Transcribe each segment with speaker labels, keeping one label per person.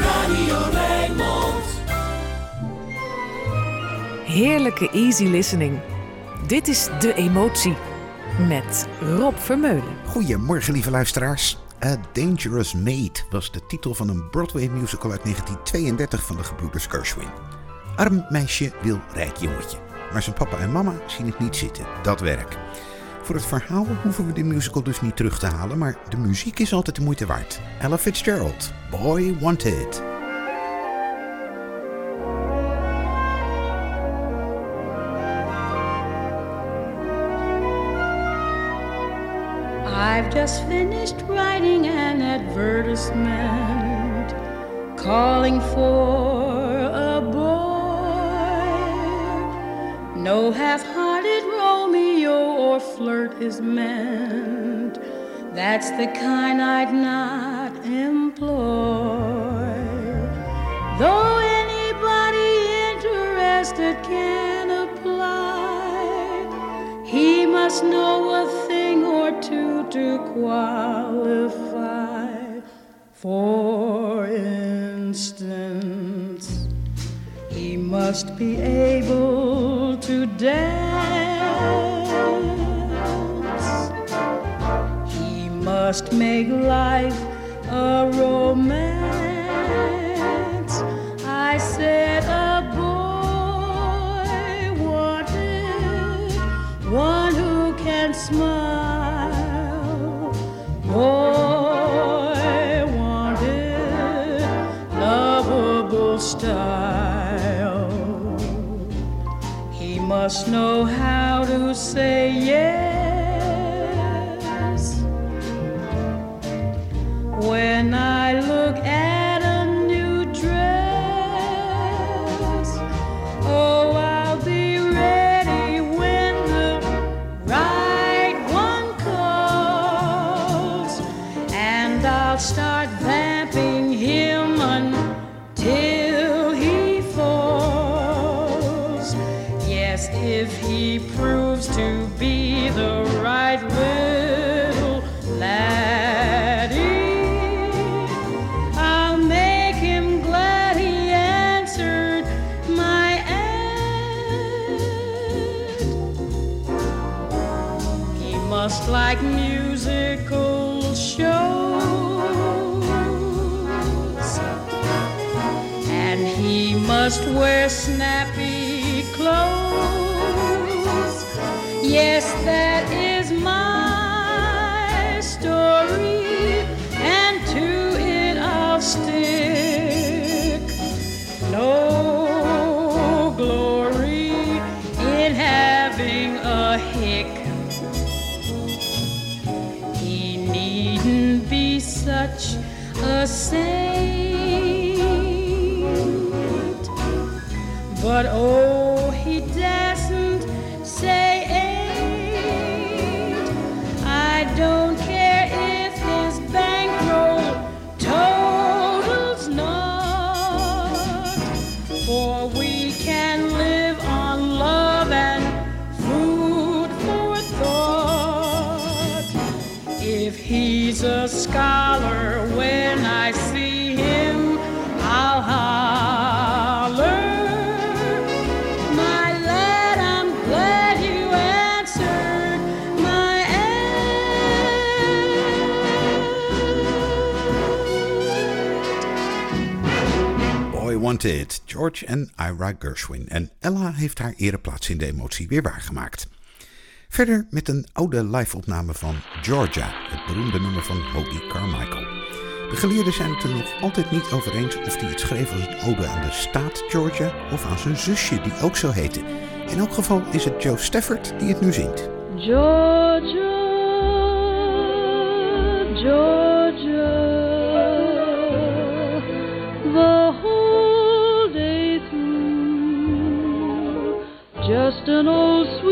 Speaker 1: Radio Rijnmond.
Speaker 2: Heerlijke easy listening. Dit is De Emotie met Rob Vermeulen.
Speaker 3: Goedemorgen, lieve luisteraars. A Dangerous Maid was de titel van een Broadway musical uit 1932 van de gebroeders Gershwin. Arm meisje wil rijk jongetje. Maar zijn papa en mama zien het niet zitten, dat werk. Voor het verhaal hoeven we de musical dus niet terug te halen, maar de muziek is altijd de moeite waard. Ella Fitzgerald, Boy Wanted.
Speaker 4: I've just finished writing an advertisement calling for a boy. No half hearted or flirt is meant. That's the kind I'd not employ. Though anybody interested can apply, he must know a thing or two to qualify. For instance, he must be able to dance. Must make life a romance. I said a boy wanted one who can smile. Boy wanted lovable style. He must know how to say yes. A hick. He needn't be such a saint. But oh,
Speaker 3: George en Ira Gershwin. En Ella heeft haar ereplaats in de emotie weer waargemaakt. Verder met een oude live-opname van Georgia, het beroemde nummer van Hoagie Carmichael. De geleerden zijn het er nog altijd niet over eens of hij het schreef als een ode aan de staat Georgia of aan zijn zusje die ook zo heette. In elk geval is het Joe Stafford die het nu zingt.
Speaker 4: Georgia, just an old sweet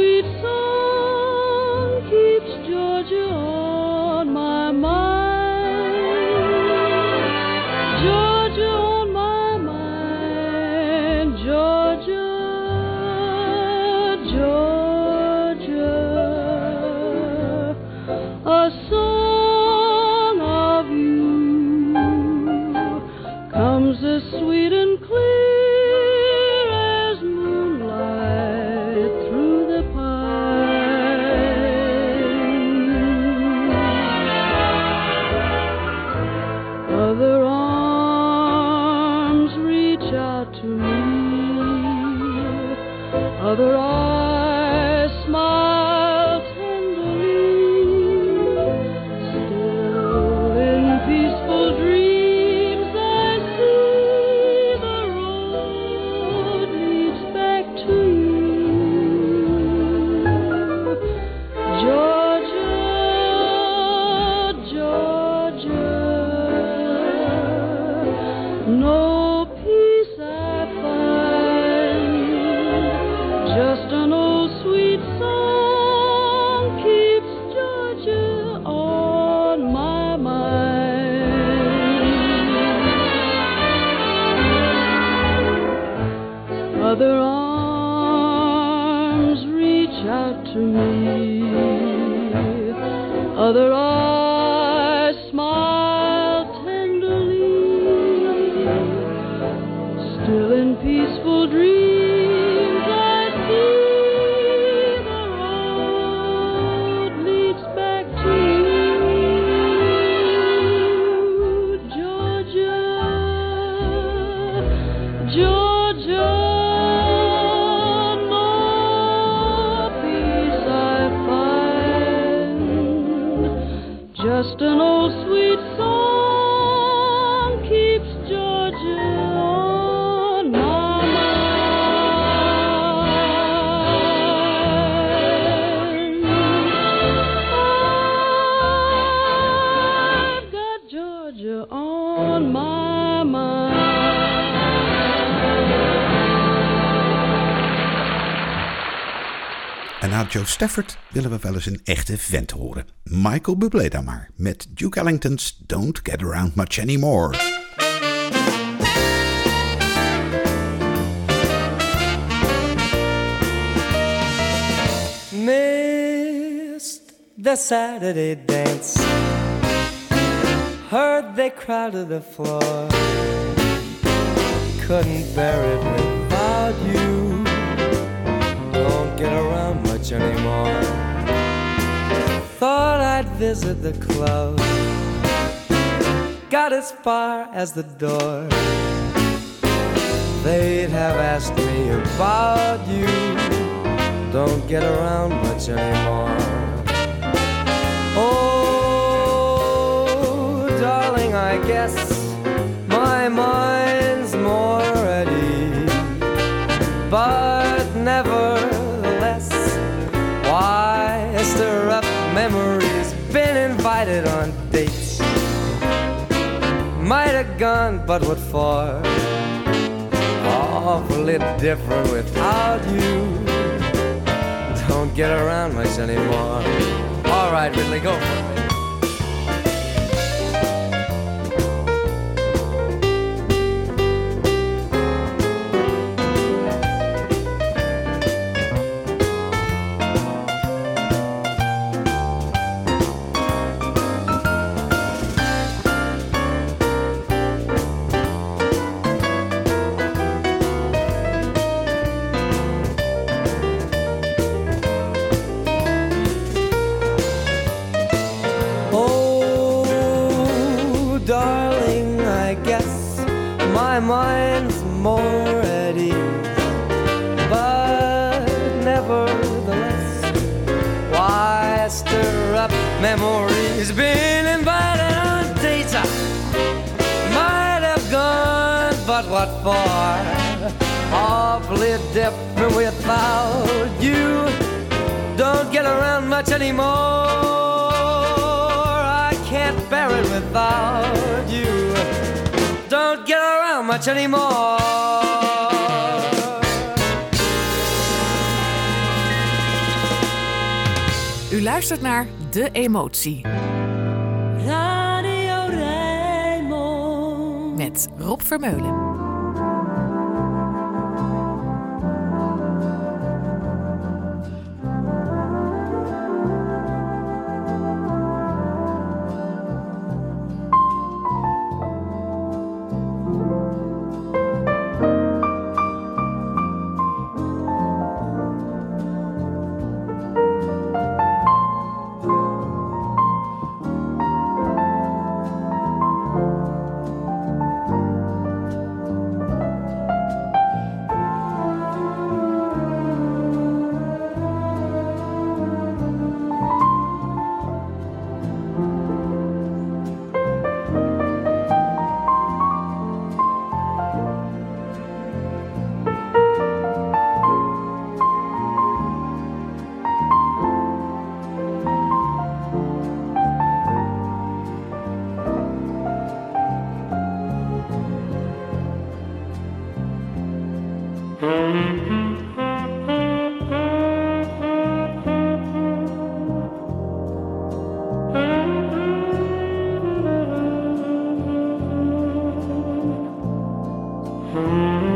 Speaker 5: Still in peaceful dreams,
Speaker 3: Joe Stafford willen we wel eens een echte vent horen. Michael Bublé dan maar, met Duke Ellington's Don't Get Around Much Anymore.
Speaker 6: Missed the Saturday dance. Heard they crowded the floor. Couldn't bear it without you. Don't get around much anymore. Thought I'd visit the club. Got as far as the door. They'd have asked me about you don't get around much anymore. But what for? Awfully different without you don't get around much anymore. All right, Ridley, go for it. For? Awfully different without you. Don't get around much anymore. I can't bear it without you. Don't get around much anymore.
Speaker 2: U luistert naar De Emotie
Speaker 7: Radio Rijnmond.
Speaker 2: met Rob Vermeulen. Mm-hmm.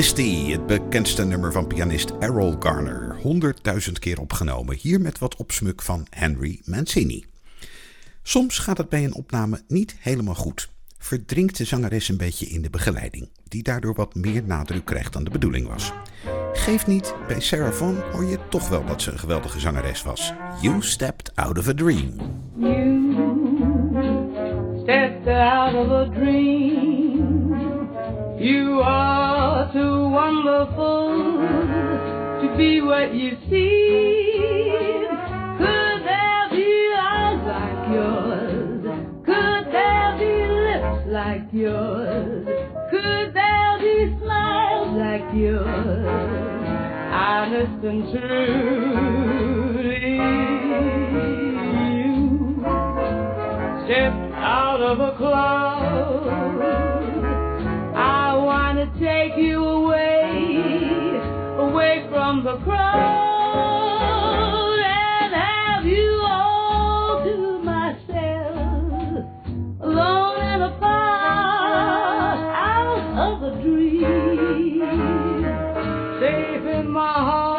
Speaker 3: Misty, het bekendste nummer van pianist Errol Garner. Honderdduizend keer opgenomen, hier met wat opsmuk van Henry Mancini. Soms gaat het bij een opname niet helemaal goed. Verdrinkt de zangeres een beetje in de begeleiding, die daardoor wat meer nadruk krijgt dan de bedoeling was. Geef niet, bij Sarah Vaughan hoor je toch wel dat ze een geweldige zangeres was. You stepped out of a dream.
Speaker 7: You stepped out of a dream. You are too wonderful to be what you seem. Could there be eyes like yours? Could there be lips like yours? Could there be smiles like yours? Honest and truly, you stepped out of a cloud. You away, away from the crowd, and have you all to myself, alone and apart, out of a dream, safe in my heart.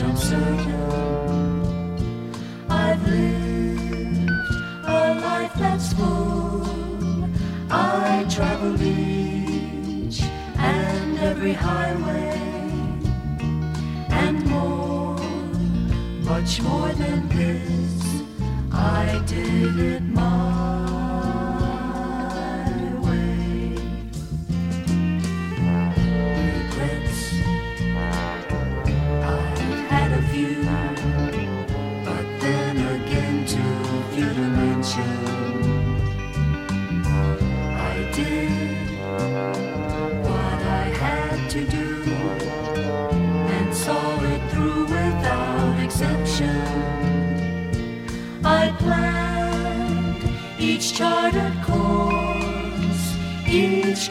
Speaker 1: I'm certain. I've lived a life that's full. I traveled each and every highway and more. Much more than this. I did it my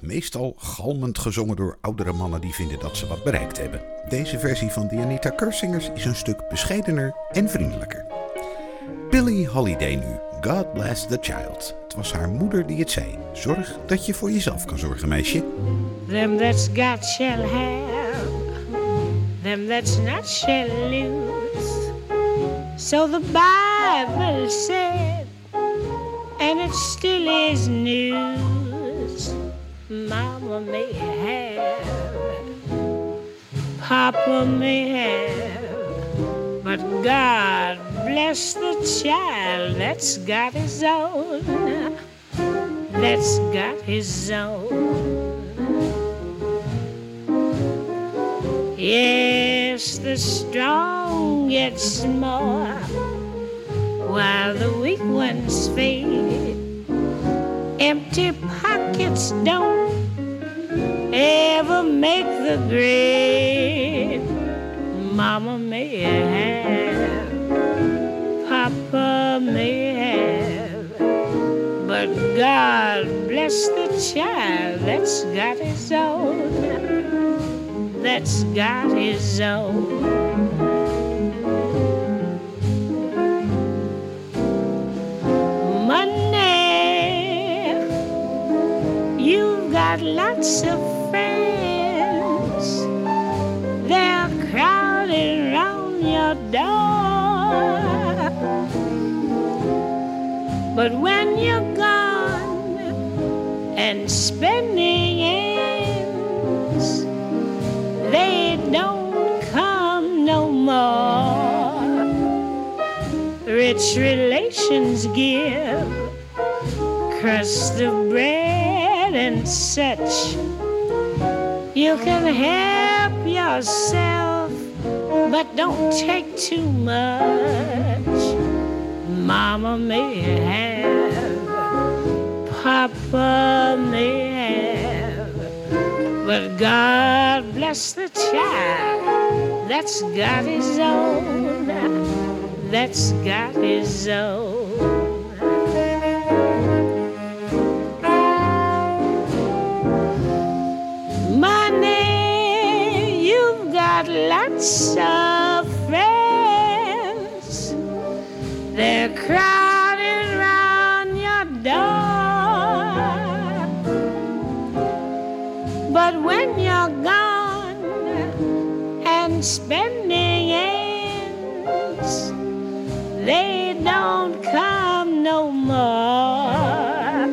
Speaker 3: Meestal galmend gezongen door oudere mannen die vinden dat ze wat bereikt hebben. Deze versie van de Anita is een stuk bescheidener en vriendelijker. Billie Holiday nu, God Bless the Child. Het was haar moeder die het zei. Zorg dat je voor jezelf kan zorgen, meisje.
Speaker 8: Them that's shall have, them shall lose. So the Bible said, and it still is news. Mama may have, Papa may have, but God bless the child that's got his own, that's got his own. Yes, the strong get more while the weak ones fade. Empty pockets don't ever make the grade. Mama may have, Papa may have, but God bless the child that's got his own that's got his own. But when you're gone and spending ends, they don't come no more. rich relations give crust of bread and such. You can help yourself, but don't take too much. Mama may have, Papa may have, but God bless the child that's got his own, that's got his own. Money, you've got lots of They're crowding round your door. But when you're gone and spending ends, they don't come no more.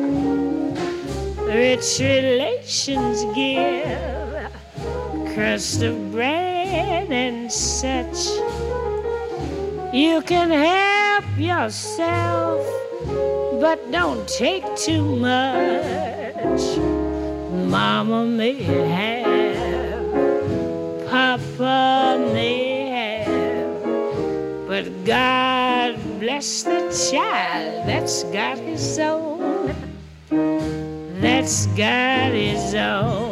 Speaker 8: Rich relations give crust of bread and such. You can help yourself, but don't take too much. Mama may have, Papa may have, but God bless the child that's got his own, that's got his own.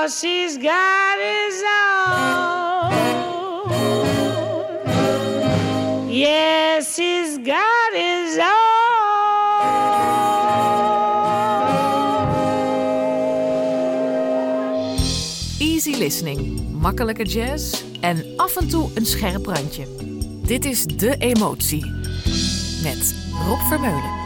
Speaker 8: Cause he's got his own. Yes, he's got his own.
Speaker 2: Easy listening, makkelijke jazz en af en toe een scherp randje. Dit is De Emotie met Rob Vermeulen.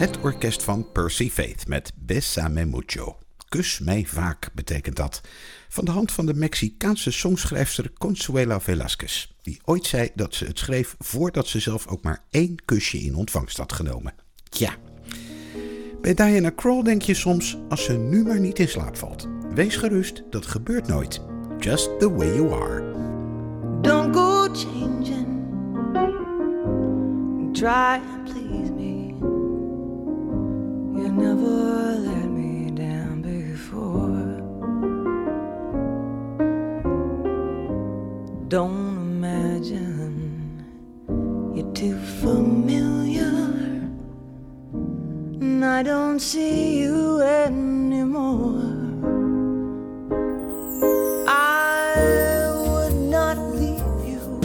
Speaker 3: Het orkest van Percy Faith met Besame Mucho. Kus mij vaak betekent dat. Van de hand van de Mexicaanse songschrijfster Consuela Velasquez. Die ooit zei dat ze het schreef voordat ze zelf ook maar één kusje in ontvangst had genomen. Tja. Bij Diana Krall denk je soms als ze nu maar niet in slaap valt. Wees gerust, dat gebeurt nooit. Just the way you are.
Speaker 9: Don't go changing. Try and please me. Don't imagine you're too familiar. And I don't see you anymore. I would not leave you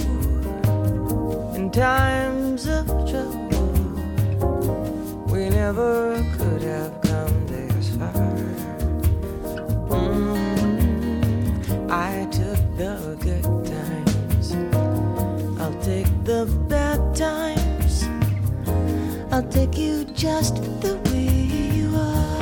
Speaker 9: in times of trouble. We never I'll take you just the way you are.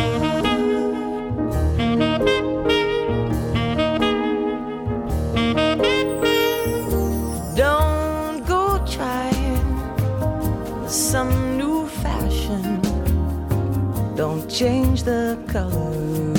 Speaker 9: Don't go trying some new fashion. Don't change the color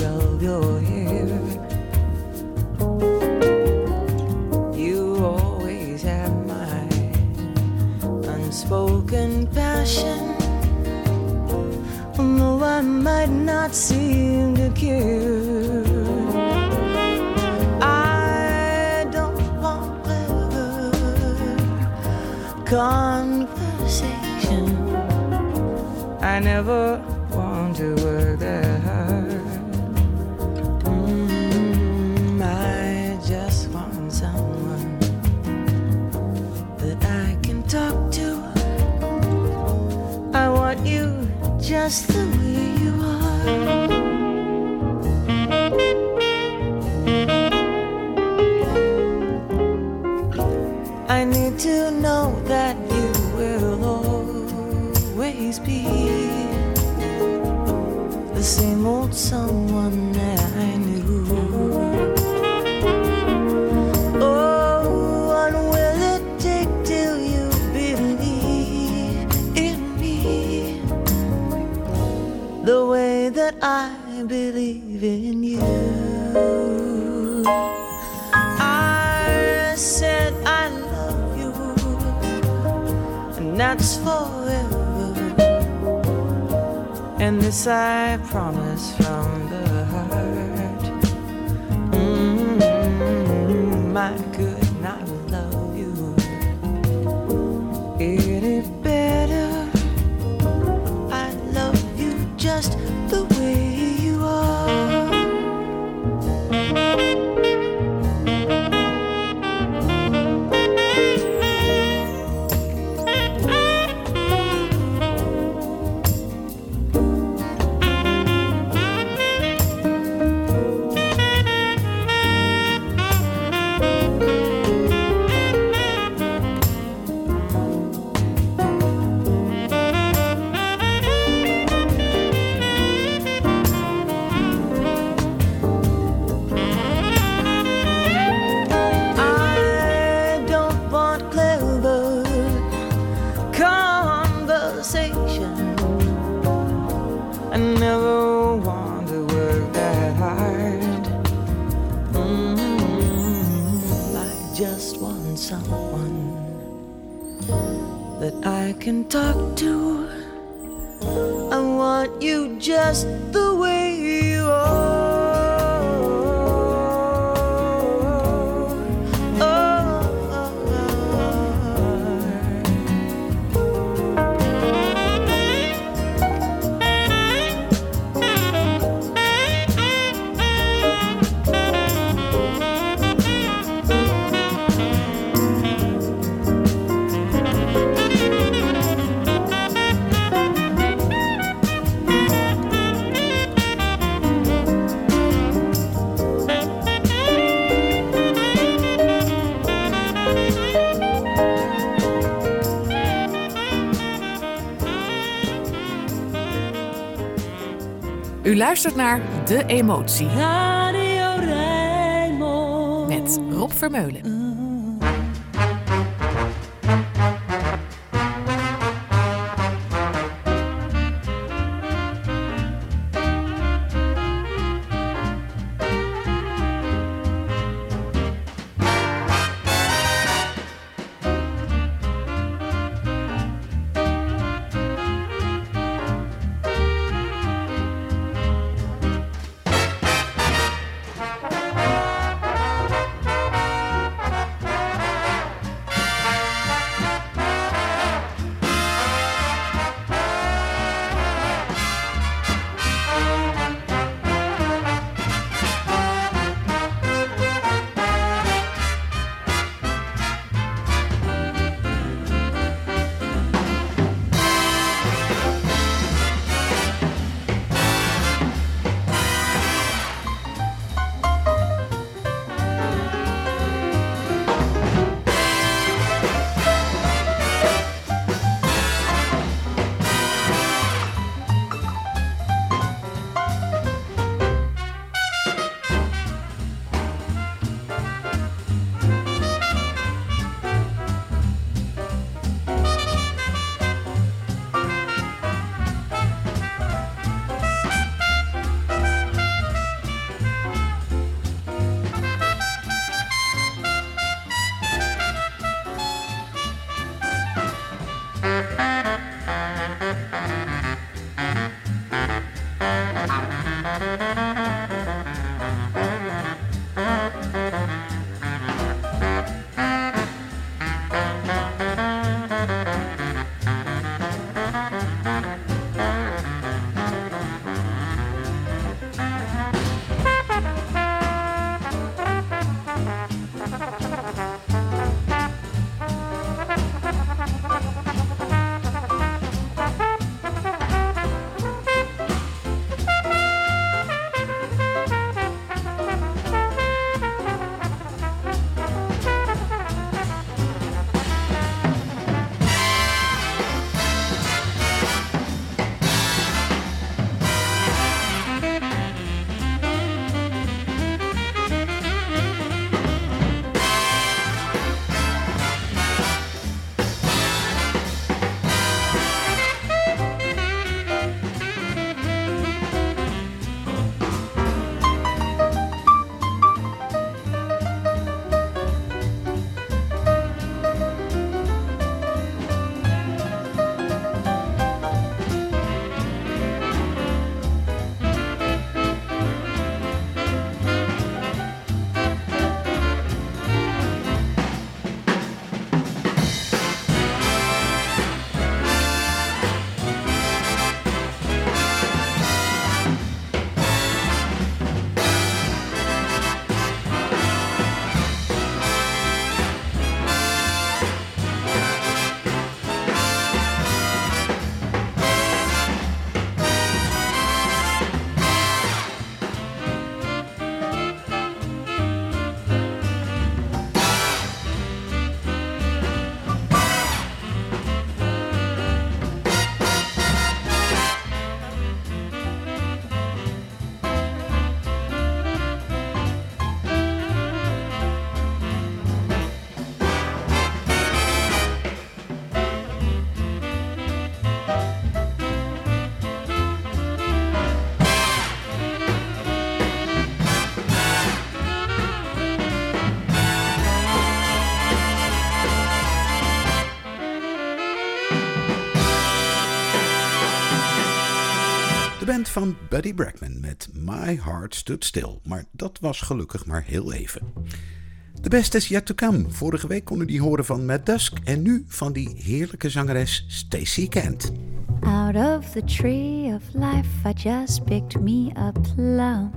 Speaker 9: not seem to care. I don't want clever conversation. I never want to work that hard. Mm, I just want someone that I can talk to. I want you just the way to know that you will always be the same old someone And this I promise
Speaker 2: U luistert naar De Emotie
Speaker 9: Radio Rijnmond.
Speaker 2: met Rob Vermeulen.
Speaker 3: Van Buddy Bregman met My Heart Stood Still. Maar dat was gelukkig maar heel even. The best is yet to come. Vorige week konden die horen van Matt Dusk en nu van die heerlijke zangeres Stacey Kent.
Speaker 10: Out of the tree of life, I just picked me a plum.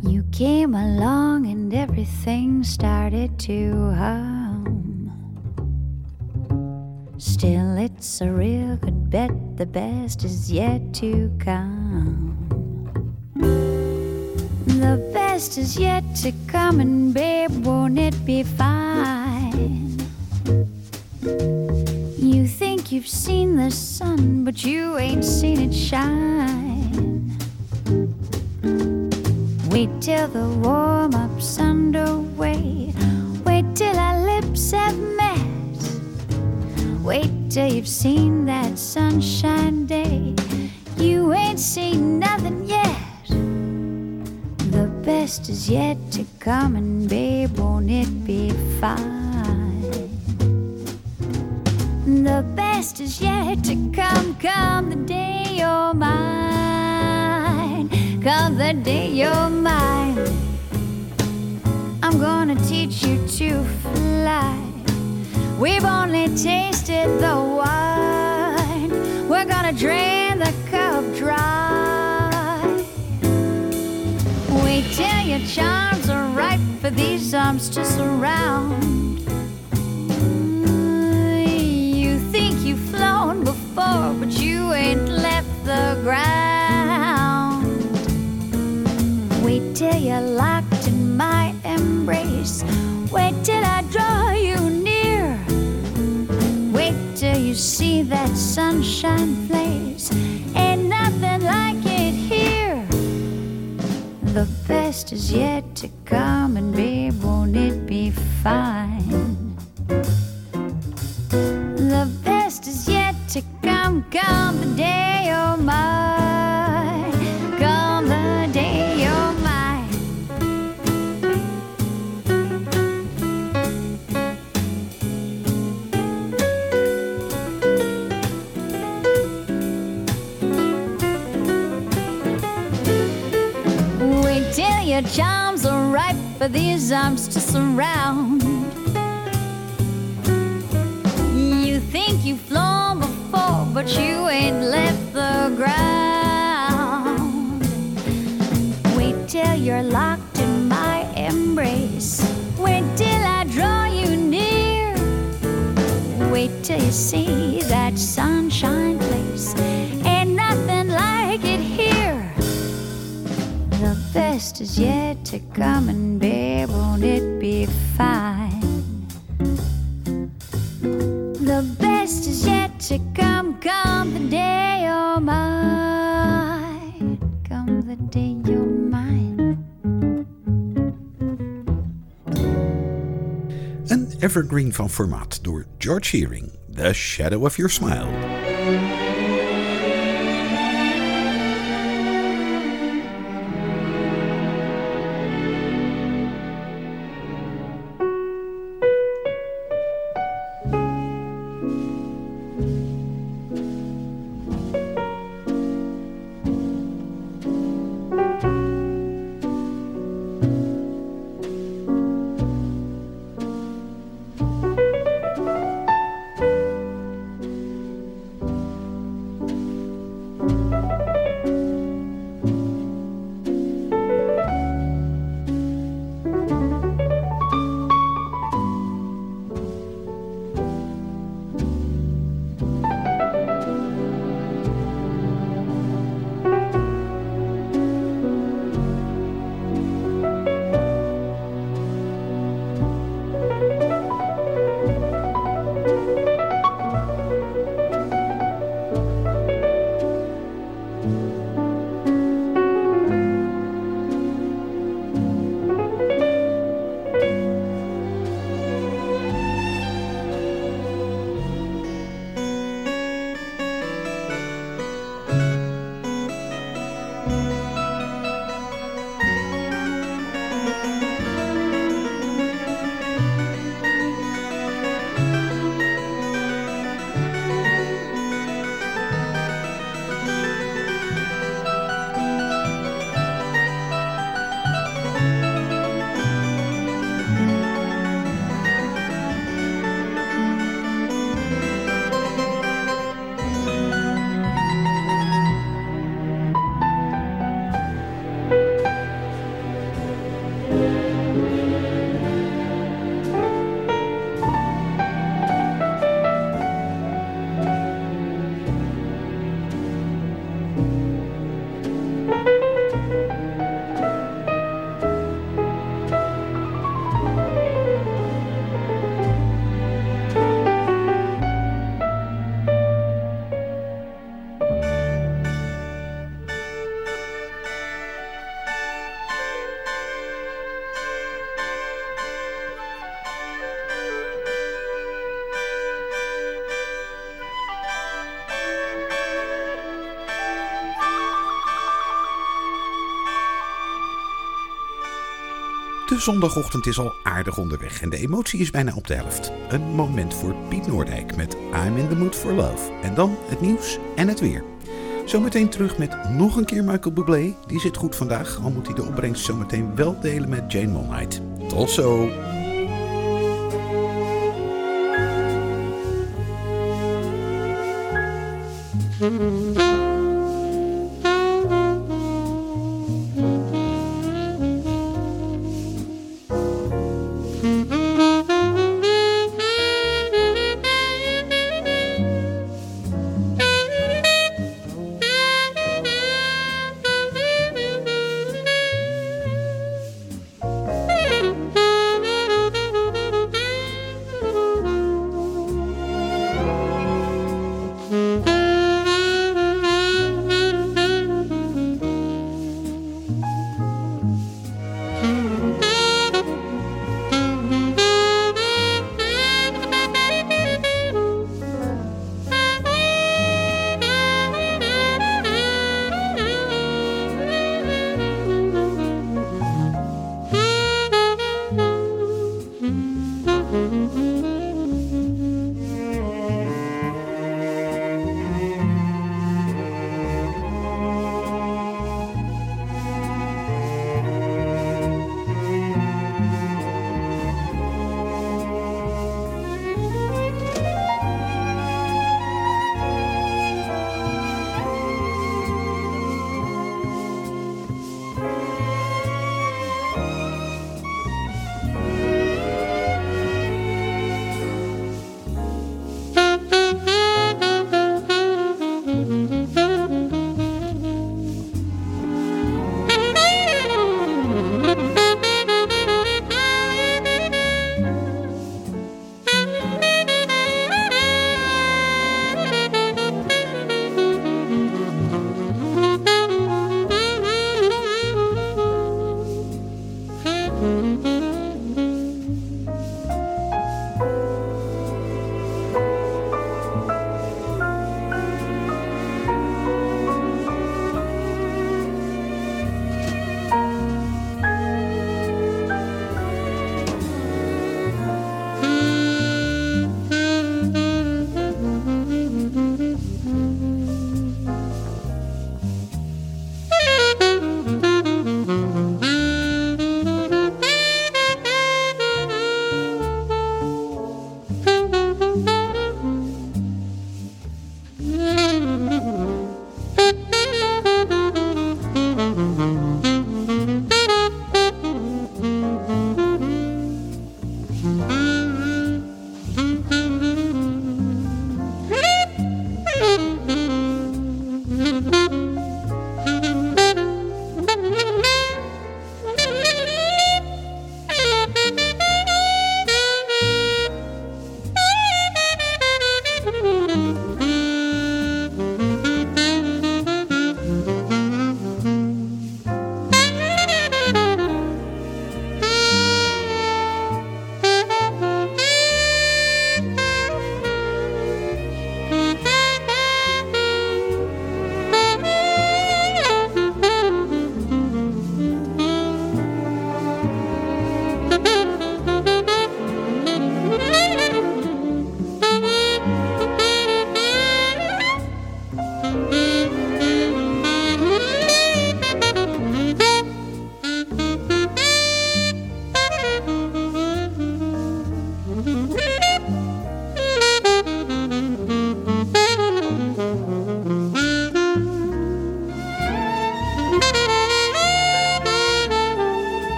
Speaker 10: You came along and everything started to. Still, it's a real good bet, the best is yet to come. The best is yet to come, and babe, won't it be fine? You think you've seen the sun, but you ain't seen it shine. Wait till the warm up's underway. Wait till our lips have met. Wait till you've seen that sunshine day. You ain't seen nothing yet. The best is yet to come, and babe, won't it be fine? The best is yet to come, come the day you're mine. Come the day you're mine. I'm gonna teach you to fly. We've only tasted the wine. We're gonna drain the cup dry. Wait till your charms are ripe for these arms to surround. Mm, you think you've flown before, but you ain't left the ground. Wait till you're locked in my embrace. That sunshine place. Ain't nothing like it here. The best is yet to come, and babe, won't it be fine?
Speaker 3: Evergreen van formaat door George Shearing, The Shadow of Your Smile. Zondagochtend is al aardig onderweg en de emotie is bijna op de helft. Een moment voor Piet Noordijk met I'm in the mood for love. En dan het nieuws en het weer. Zometeen terug met nog een keer Michael Bublé. Die zit goed vandaag, al moet hij de opbrengst zometeen wel delen met Jane Monheit. Tot zo!
Speaker 1: You.